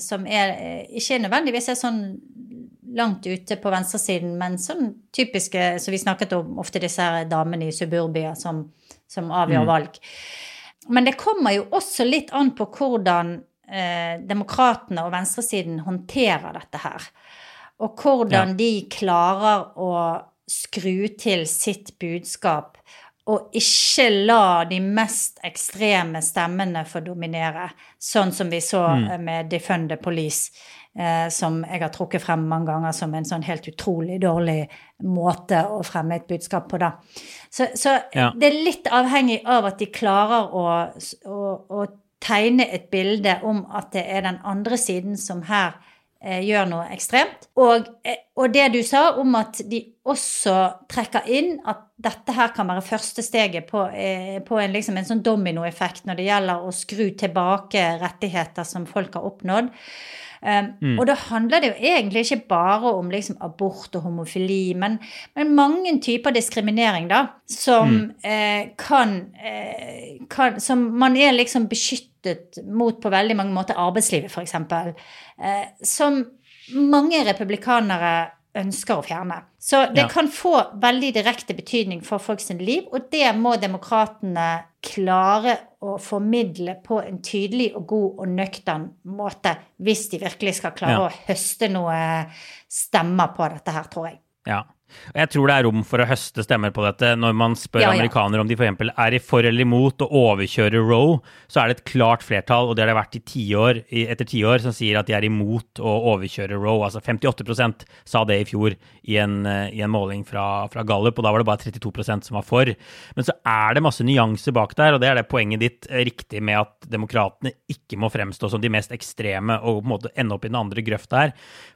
som er, ikke nødvendigvis er sånn langt ute på venstresiden, men sånn typiske Så vi snakket om ofte disse her damene i suburbia som, som avgjør valg. Men det kommer jo også litt an på hvordan eh, demokratene og venstresiden håndterer dette her. Og hvordan de klarer å skru til sitt budskap og ikke la de mest ekstreme stemmene få dominere, sånn som vi så mm. med Defund the Police, eh, som jeg har trukket frem mange ganger som en sånn helt utrolig dårlig måte å fremme et budskap på, da. Så, så Ja. det er litt avhengig av at de klarer å, å, å tegne et bilde om at det er den andre siden som her eh, gjør noe ekstremt. Og, eh, og det du sa om at de også trekker inn at dette her kan være første steget på, eh, på en, liksom en sånn dominoeffekt når det gjelder å skru tilbake rettigheter som folk har oppnådd. Um, Og da handler det jo egentlig ikke bare om liksom abort og homofili, men, men mange typer diskriminering, da, som eh, kan, eh, kan Som man er liksom beskyttet mot på veldig mange måter. Arbeidslivet, f.eks. Eh, som mange republikanere ønsker å fjerne. Så det Ja. kan få veldig direkte betydning for folks liv, og det må demokratene klare å formidle på en tydelig og god og nøktern måte, hvis de virkelig skal klare Ja. å høste noe stemmer på dette her, tror jeg. Ja. Jeg tror det er rom for å høste stemmer på dette. Når man spør Ja, ja. amerikanere om de f.eks. er i for eller imot å overkjøre Roe, så er det et klart flertall, og det har det vært i ti år, etter tiår, som sier at de er imot å overkjøre Roe. Altså 58 sa det i fjor i en, eh, i en måling fra, fra Gallup, og da var det bare 32% som var for. Men så er det masse nyanser bak der, og det er det poenget ditt eh, riktig med at demokratene ikke må fremstå som de mest ekstreme og på en måte ende opp i den andre grøfta her.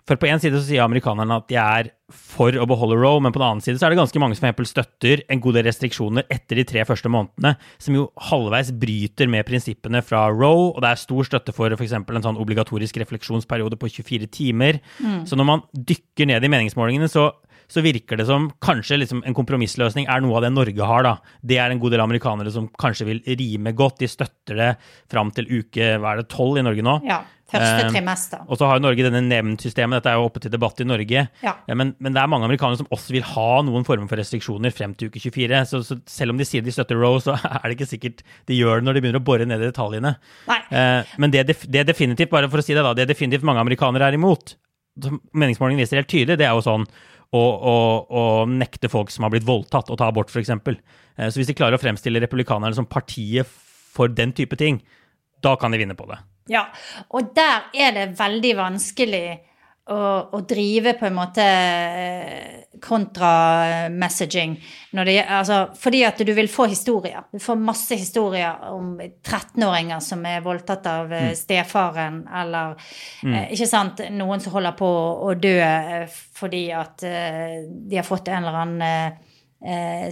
For på en side så sier amerikanerne at de er for å beholde Roe, men på den annen side så er det ganske mange som for støtter en god del restriksjoner etter de tre første månedene, som jo halvveis bryter med prinsippene fra Roe, og det er stor støtte for f.eks. en sånn obligatorisk refleksjonsperiode på 24 timer. Så når man dykker ned i meningsmålingene, så så virker det som kanskje liksom en kompromissløsning er noe av det Norge har. da. Det er en god del amerikanere som kanskje vil rime godt. De støtter det fram til uke hva er det, tolv i Norge nå. Ja. Første Eh, trimester. Og så har jo Norge denne nemndsystemet, dette er jo oppe til debatt i Norge. Ja. men, men det er mange amerikanere som også vil ha noen former for restriksjoner frem til uke 24. Så, så selv om de sier de støtter Roe, så <laughs> er det ikke sikkert de gjør det når de begynner å bore ned i detaljene. Nei. Eh, men det, det definitivt, bare for å si det da, det definitivt mange amerikanere er imot, som meningsmålingen viser helt tydelig, det er jo sånn å nekte folk som har blitt voldtatt, å ta abort, f.eks. Eh, så hvis de klarer å fremstille republikanerne som partiet for den type ting, da kan de vinne på det. Ja, og der er det veldig vanskelig å, å drive på en måte eh, kontra-messaging. Altså, fordi at du vil få historier. Du får masse historier om 13-åringer som er voldtatt av mm. stefaren, eller eh, ikke sant, noen som holder på å dø eh, fordi at eh, de har fått en eller annen eh, eh,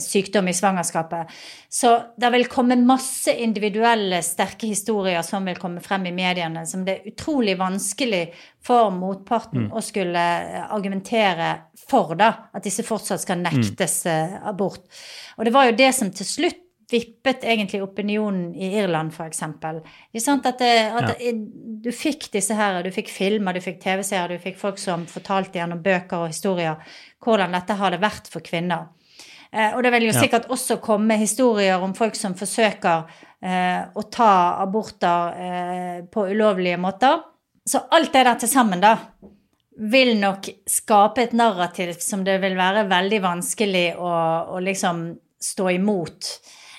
sykdom i svangerskapet. Så det vil komme masse individuelle, sterke historier som vil komme frem i mediene, som det er utrolig vanskelig for motparten å skulle eh, argumentere for, da. At disse fortsatt skal nektes eh, abort. Og det var jo det som til slutt vippet egentlig opinionen i Irland, sant? At, det, at ja. du fikk disse her, du fikk filmer, du fikk TV-seere, du fikk folk som fortalte gjennom bøker og historier hvordan dette har det vært for kvinner. Eh, og det vil jo Ja. sikkert også komme historier om folk som forsøker eh, å ta aborter eh, på ulovlige måter. Så alt det der til sammen, da, vil nok skape et narrativ som det vil være veldig vanskelig å, å liksom stå imot.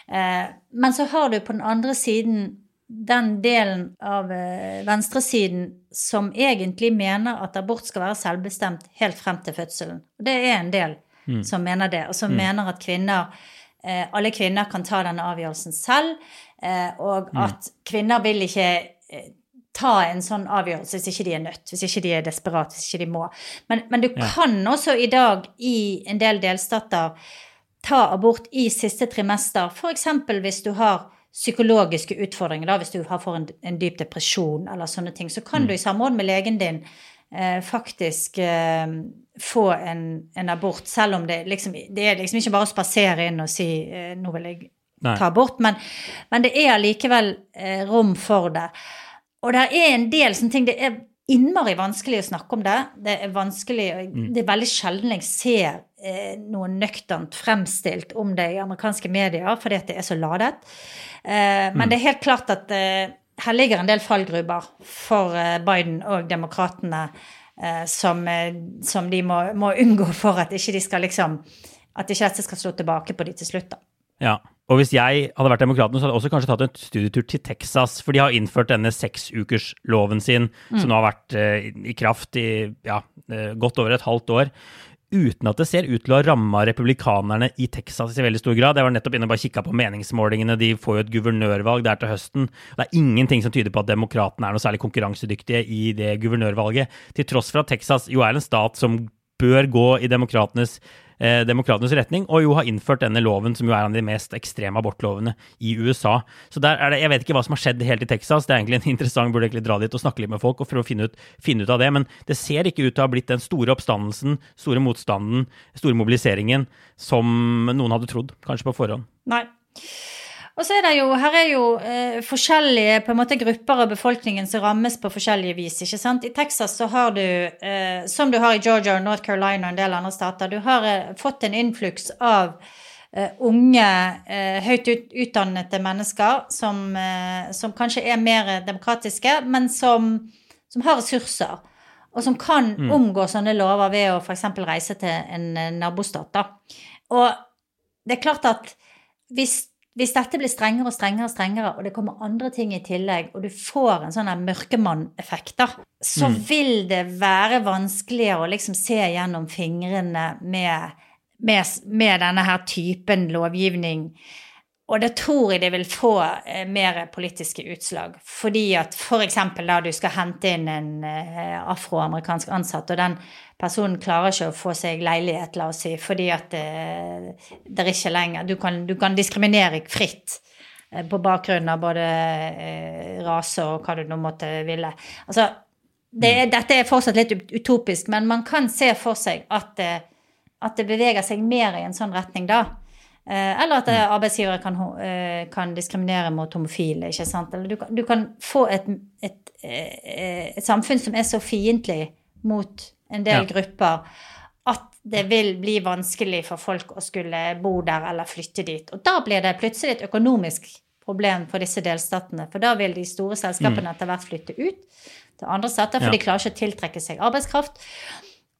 Eh, men så har du på den andre siden den delen av eh, venstresiden som egentlig mener at abort skal være selvbestemt helt frem til fødselen. Og det er en del mm. som mener det, og som mm. mener at kvinner eh, alle kvinner kan ta denne avgjørelsen selv, og mm. at kvinner vil ikke ta en sånn avgjørelse hvis ikke de er nødt, hvis ikke de er desperate, hvis ikke de må. Men, men du ja. kan også i dag i en del delstater ta abort i siste trimester, f.eks. hvis du har psykologiske utfordringer, da, hvis du har får en, en, dyp depresjon eller sånne ting, så kan mm. du i samråd med legen din eh, faktisk eh, få en, en, abort, selv om det liksom Det er liksom ikke bare å spasere inn og si eh, 'nå vil jeg ta abort', men, men det er allikevel eh, rom for det. Og det er en del sånne ting det er innmari vanskelig å snakke om det. Det er vanskelig, mm. det er veldig sjelden jeg ser eh, noe nøkternt fremstilt om det i amerikanske medier fordi at det er så ladet. Eh, men mm. det er helt klart at eh, her ligger en del fallgruber for eh, Biden og demokratene eh, som, eh, som, de må, må, unngå for at ikke de skal liksom At ikke dette skal slå tilbake på de til slutt, da. Ja. Og hvis jeg hadde vært demokraten, så hadde jeg også kanskje tatt en studietur til Texas. For de har innført denne seksukersloven sin, mm. som nå har vært i kraft i ja, godt over et halvt år. Uten at det ser ut til å ha ramma republikanerne i Texas i veldig stor grad. Jeg var nettopp inne og bare kikka på meningsmålingene. De får jo et guvernørvalg der til høsten. Det er ingenting som tyder på at demokratene er noe særlig konkurransedyktige i det guvernørvalget. Til tross for at Texas jo er en stat som bør gå i demokratenes eh, demokratenes retning, og jo har innført denne loven, som jo er en av de mest ekstreme abortlovene i USA. Så der er det, Jeg vet ikke hva som har skjedd helt i Texas, det er egentlig en <laughs> interessant, burde egentlig dra dit og snakke litt med folk og for å finne ut, finne ut av det, men det ser ikke ut til å ha blitt den store oppstandelsen, store motstanden, store mobiliseringen som noen hadde trodd, kanskje på forhånd. Nei. Og så er det jo, her er jo eh, forskjellige på en måte grupper av befolkningen som rammes på forskjellige vis. ikke sant? I Texas så har du, eh, som du har i Georgia og North Carolina og en del andre stater, du har eh, fått en innfluks av eh, unge, eh, høyt ut, utdannede mennesker som, eh, som, kanskje er mer demokratiske, men som, som har ressurser. Og som kan mm. omgå sånne lover ved å f.eks. reise til en nabostat. da. Og det er klart at hvis hvis dette blir strengere og strengere, og strengere, og det kommer andre ting i tillegg, og du får en sånn mørkemann-effekt, så mm. vil det være vanskeligere å liksom se gjennom fingrene med, med, med denne her typen lovgivning og det tror jeg det vil få eh, mer politiske utslag. Fordi at f.eks. da du skal hente inn en eh, afroamerikansk ansatt, og den personen klarer ikke å få seg leilighet, la oss si, fordi at det, det er ikke lenger Du kan, du kan diskriminere fritt eh, på bakgrunn av både eh, rase og hva du nå måtte ville. Altså, det, mm. dette er fortsatt litt utopisk, men man kan se for seg at, at det beveger seg mer i en sånn retning da. Eh, eller at mm. arbeidsgivere kan, eh, kan, diskriminere mot homofile. ikke sant? Eller du kan, du kan få et, et, eh, et, samfunn som er så fiendtlig mot en del ja. grupper at det vil bli vanskelig for folk å skulle bo der eller flytte dit. Og da blir det plutselig et økonomisk problem for disse delstatene. For da vil de store selskapene mm. etter hvert flytte ut til andre stater, for ja. de klarer ikke å tiltrekke seg arbeidskraft.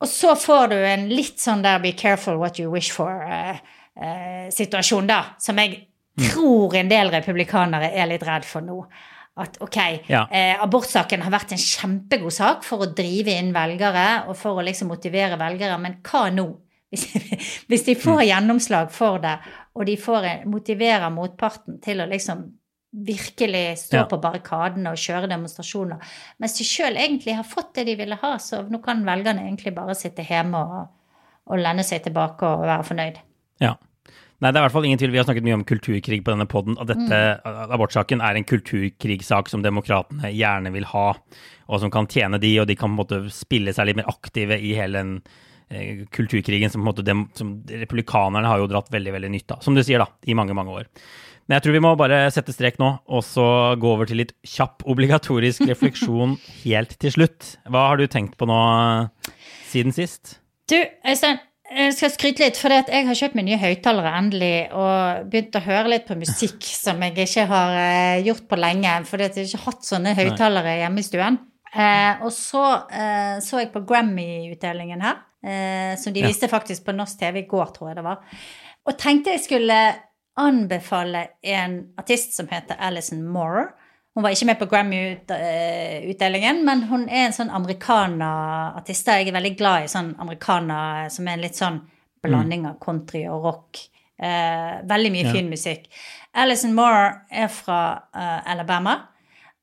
Og så får du en litt sånn der 'be careful what you wish for'. Eh, situasjon, da, som jeg tror en del republikanere er litt redd for nå. At ok, ja. eh, abortsaken har vært en kjempegod sak for å drive inn velgere og for å liksom motivere velgere, men hva nå? <laughs> Hvis, hvis de får mm. gjennomslag for det, og de får motiverer motparten til å liksom virkelig stå ja. på barrikadene og kjøre demonstrasjoner, mens de sjøl egentlig har fått det de ville ha, så nå kan velgerne egentlig bare sitte hjemme og, og lende seg tilbake og være fornøyd. Ja. Nei, det er i hvert fall ingen tvil. Vi har snakket mye om kulturkrig på denne poden. At dette, mm. abortsaken er en kulturkrigssak som demokratene gjerne vil ha, og som kan tjene de, og de kan på en måte spille seg litt mer aktive i hele den eh, kulturkrigen som, på en måte, dem, som republikanerne har jo dratt veldig veldig nytte av. Som du sier, da, i mange, mange år. Men jeg tror vi må bare sette strek nå, og så gå over til litt kjapp, obligatorisk refleksjon <laughs> helt til slutt. Hva har du tenkt på nå siden sist? Du, Øystein, Jeg skal skryte litt, for jeg har kjøpt meg nye høyttalere endelig, og begynt å høre litt på musikk <laughs> som jeg ikke har eh, gjort på lenge. For jeg har ikke hatt sånne høyttalere hjemme i stuen. Eh, og så eh, så jeg på Grammy-utdelingen her, eh, som de Ja. viste faktisk på norsk TV i går, tror jeg det var. Og tenkte jeg skulle anbefale en artist som heter Alison Moore. Hun var ikke med på Grammy-utdelingen, men hun er en sånn americana-artist. Jeg er veldig glad i sånn americana som er en litt sånn blanding av country og rock. Eh, veldig mye Ja. fin musikk. Alison Moore er fra uh, Alabama.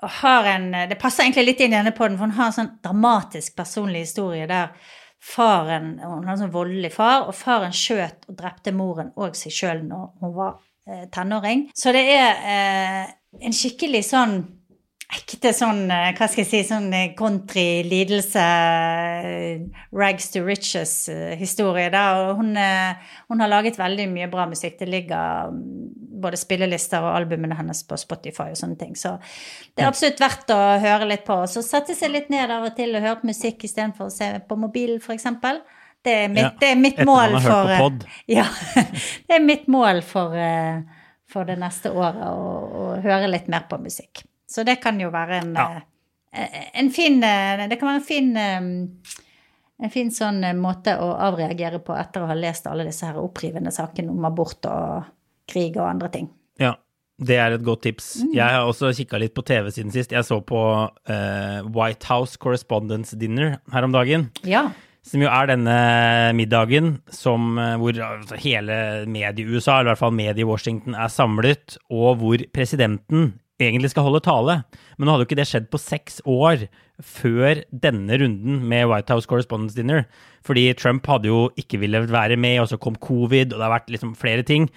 Og har en, det passer egentlig litt inn i denne poden, for hun har en sånn dramatisk personlig historie der faren Hun har en sånn voldelig far, og faren skjøt og drepte moren og seg sjøl når hun var eh, tenåring. Så det er eh, en skikkelig sånn ekte sånn, eh, hva skal jeg si, sånn eh, country-lidelse, eh, rags to riches-historie. da, hun, hun har laget veldig mye bra musikk. Det ligger mm, både spillelister og albumene hennes på Spotify og sånne ting. Så det er absolutt verdt å høre litt på. Så sette seg litt ned av og til og høre på musikk istedenfor å se på mobilen, f.eks. Det er mitt, Ja, det er mitt mål for. <laughs> Ja. Det er mitt mål for, eh, for det neste året å, og høre litt mer på musikk. Så det kan jo være en, Ja. eh, en fin eh, Det kan være en fin eh, en fin sånn måte å avreagere på etter å ha lest alle disse her opprivende sakene om abort og krig og andre ting. Ja, det er et godt tips. Mm. Jeg har også kikka litt på TV siden sist. Jeg så på uh, White House Correspondence Dinner her om dagen. Ja. Som jo er denne middagen som, eh, hvor altså, hele medie-USA, eller i hvert fall medie-Washington, er samlet, og hvor presidenten egentlig skal holde tale. Men nå hadde jo ikke det skjedd på seks år før denne runden med White House Correspondence Dinner. Fordi Trump hadde jo ikke villet være med, og så kom covid, og det har vært liksom flere ting.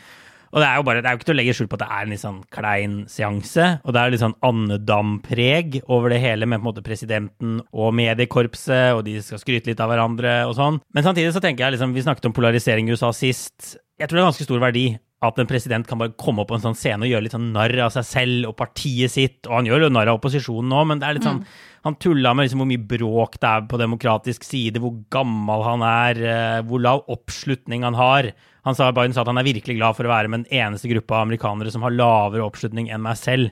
Og det er jo bare, det er jo ikke til å legge skjul på at det er en litt sånn klein seanse. Og det er litt sånn andedampreg over det hele med på en måte presidenten og mediekorpset, og de skal skryte litt av hverandre og sånn. Men samtidig så tenker jeg liksom, vi snakket om polarisering i USA sist. Jeg tror det er ganske stor verdi at en president kan bare komme opp på en sånn scene og gjøre litt sånn narr av seg selv og partiet sitt. Og han gjør jo narr av opposisjonen nå, men det er litt sånn Han tulla med liksom hvor mye bråk det er på demokratisk side, hvor gammel han er, eh, hvor lav oppslutning han har. Han sa, Biden sa at han er virkelig glad for å være med den eneste gruppa amerikanere som har lavere oppslutning enn meg selv.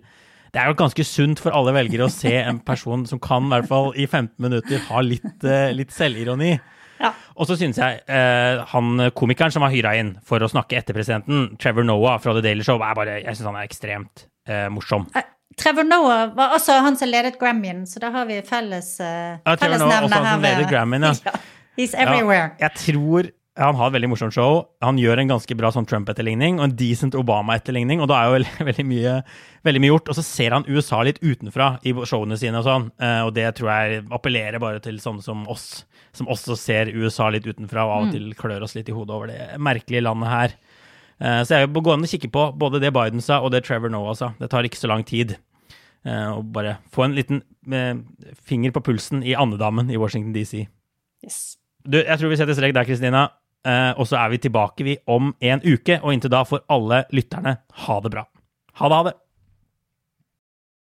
Det er jo ganske sunt for alle velgere å se en person som kan, i hvert fall i 15 minutter, ha litt, eh, litt selvironi. Ja. Og så synes jeg eh, han komikeren som var hyra inn for å snakke etter presidenten, Trevor Noah fra The Daily Show, er bare, jeg synes han er ekstremt eh, morsom. Eh, Trevor Noah var også han som ledet Grammyen, så da har vi felles uh, Ja, Trevor Noah, også han som leder Grammyen, <laughs> ja. He's everywhere. Jeg tror han har et veldig morsomt show. Han gjør en ganske bra sånn Trump-etterligning og en decent Obama-etterligning, og da er jo <laughs> veldig, mye, veldig mye gjort. Og så ser han USA litt utenfra i showene sine og sånn, eh, og det tror jeg appellerer bare til sånne som oss, som også ser USA litt utenfra og av og til klør oss litt i hodet over det merkelige landet her. Eh, Så jeg vil gå gående og kikke på både det Biden sa og det Trevor Noah sa. Det tar ikke så lang tid. å Og bare få en liten eh, finger på pulsen i andedammen i Washington DC. Yes. Du, jeg tror vi setter strek der, Kristina. Eh, og så er vi tilbake vi om en uke. Og inntil da får alle lytterne ha det bra. Ha det, ha det.